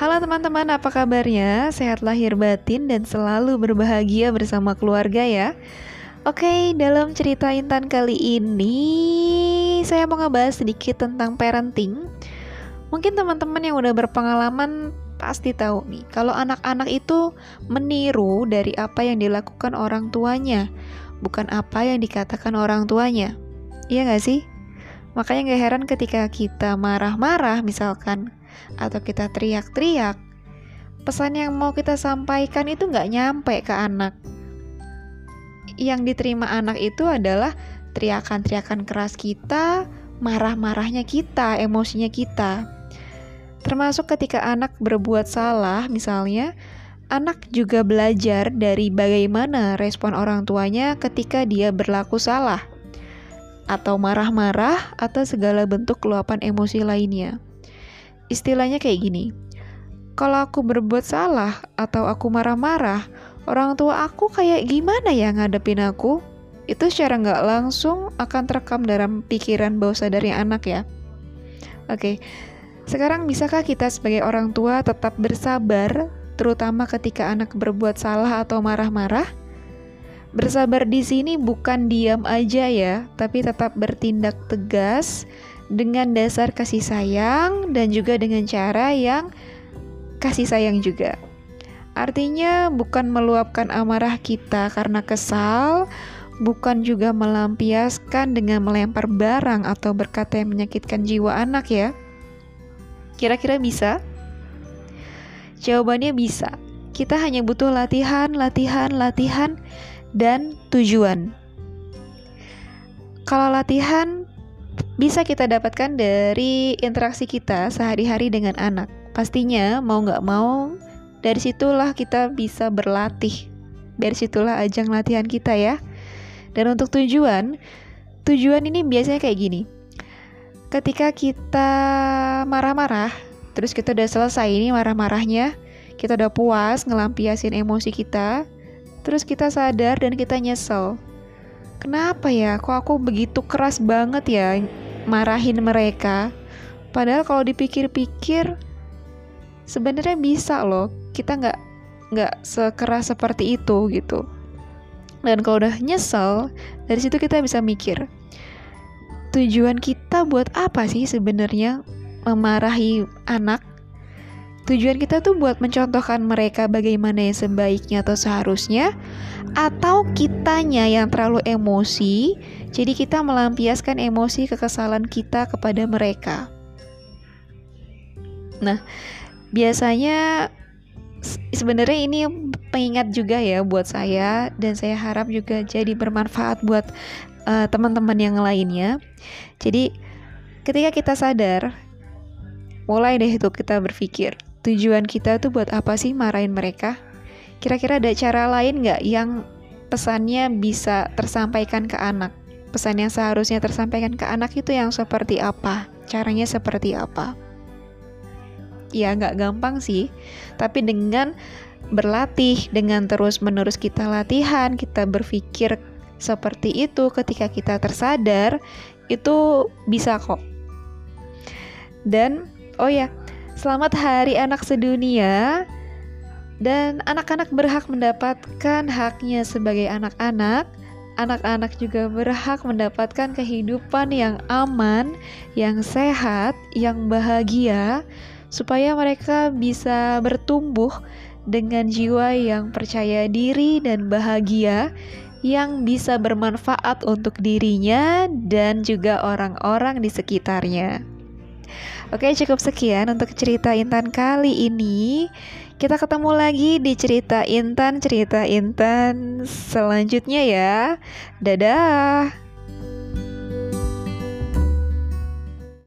Halo teman-teman, apa kabarnya? Sehat lahir batin dan selalu berbahagia bersama keluarga ya. Oke, dalam cerita Intan kali ini saya mau ngebahas sedikit tentang parenting. Mungkin teman-teman yang udah berpengalaman pasti tahu nih, kalau anak-anak itu meniru dari apa yang dilakukan orang tuanya, bukan apa yang dikatakan orang tuanya. Iya gak sih? Makanya gak heran ketika kita marah-marah misalkan atau kita teriak-teriak, pesan yang mau kita sampaikan itu nggak nyampe ke anak. Yang diterima anak itu adalah teriakan-teriakan keras kita, marah-marahnya kita, emosinya kita. Termasuk ketika anak berbuat salah, misalnya, anak juga belajar dari bagaimana respon orang tuanya ketika dia berlaku salah, atau marah-marah, atau segala bentuk luapan emosi lainnya istilahnya kayak gini. Kalau aku berbuat salah atau aku marah-marah, orang tua aku kayak gimana ya ngadepin aku? Itu secara nggak langsung akan terekam dalam pikiran bawah sadar anak ya. Oke, sekarang bisakah kita sebagai orang tua tetap bersabar, terutama ketika anak berbuat salah atau marah-marah? Bersabar di sini bukan diam aja ya, tapi tetap bertindak tegas dengan dasar kasih sayang dan juga dengan cara yang kasih sayang juga. Artinya bukan meluapkan amarah kita karena kesal, bukan juga melampiaskan dengan melempar barang atau berkata yang menyakitkan jiwa anak ya. Kira-kira bisa? Jawabannya bisa. Kita hanya butuh latihan, latihan, latihan, dan tujuan. Kalau latihan bisa kita dapatkan dari interaksi kita sehari-hari dengan anak. Pastinya mau nggak mau dari situlah kita bisa berlatih. Dari situlah ajang latihan kita ya. Dan untuk tujuan, tujuan ini biasanya kayak gini. Ketika kita marah-marah, terus kita udah selesai ini marah-marahnya, kita udah puas ngelampiasin emosi kita, terus kita sadar dan kita nyesel. Kenapa ya? Kok aku begitu keras banget ya marahin mereka. Padahal kalau dipikir-pikir sebenarnya bisa loh. Kita nggak nggak sekeras seperti itu gitu. Dan kalau udah nyesel, dari situ kita bisa mikir, tujuan kita buat apa sih sebenarnya memarahi anak? Tujuan kita tuh buat mencontohkan mereka bagaimana yang sebaiknya atau seharusnya, atau kitanya yang terlalu emosi, jadi kita melampiaskan emosi kekesalan kita kepada mereka. Nah, biasanya sebenarnya ini pengingat juga ya buat saya dan saya harap juga jadi bermanfaat buat uh, teman-teman yang lainnya. Jadi ketika kita sadar, mulai deh itu kita berpikir tujuan kita tuh buat apa sih marahin mereka? Kira-kira ada cara lain nggak yang pesannya bisa tersampaikan ke anak? Pesan yang seharusnya tersampaikan ke anak itu yang seperti apa? Caranya seperti apa? Ya nggak gampang sih, tapi dengan berlatih, dengan terus-menerus kita latihan, kita berpikir seperti itu ketika kita tersadar, itu bisa kok. Dan, oh ya, selamat hari anak sedunia dan anak-anak berhak mendapatkan haknya sebagai anak-anak anak-anak juga berhak mendapatkan kehidupan yang aman, yang sehat, yang bahagia, supaya mereka bisa bertumbuh dengan jiwa yang percaya diri dan bahagia, yang bisa bermanfaat untuk dirinya dan juga orang-orang di sekitarnya. Oke, cukup sekian untuk cerita Intan kali ini. Kita ketemu lagi di cerita Intan, cerita Intan selanjutnya ya. Dadah.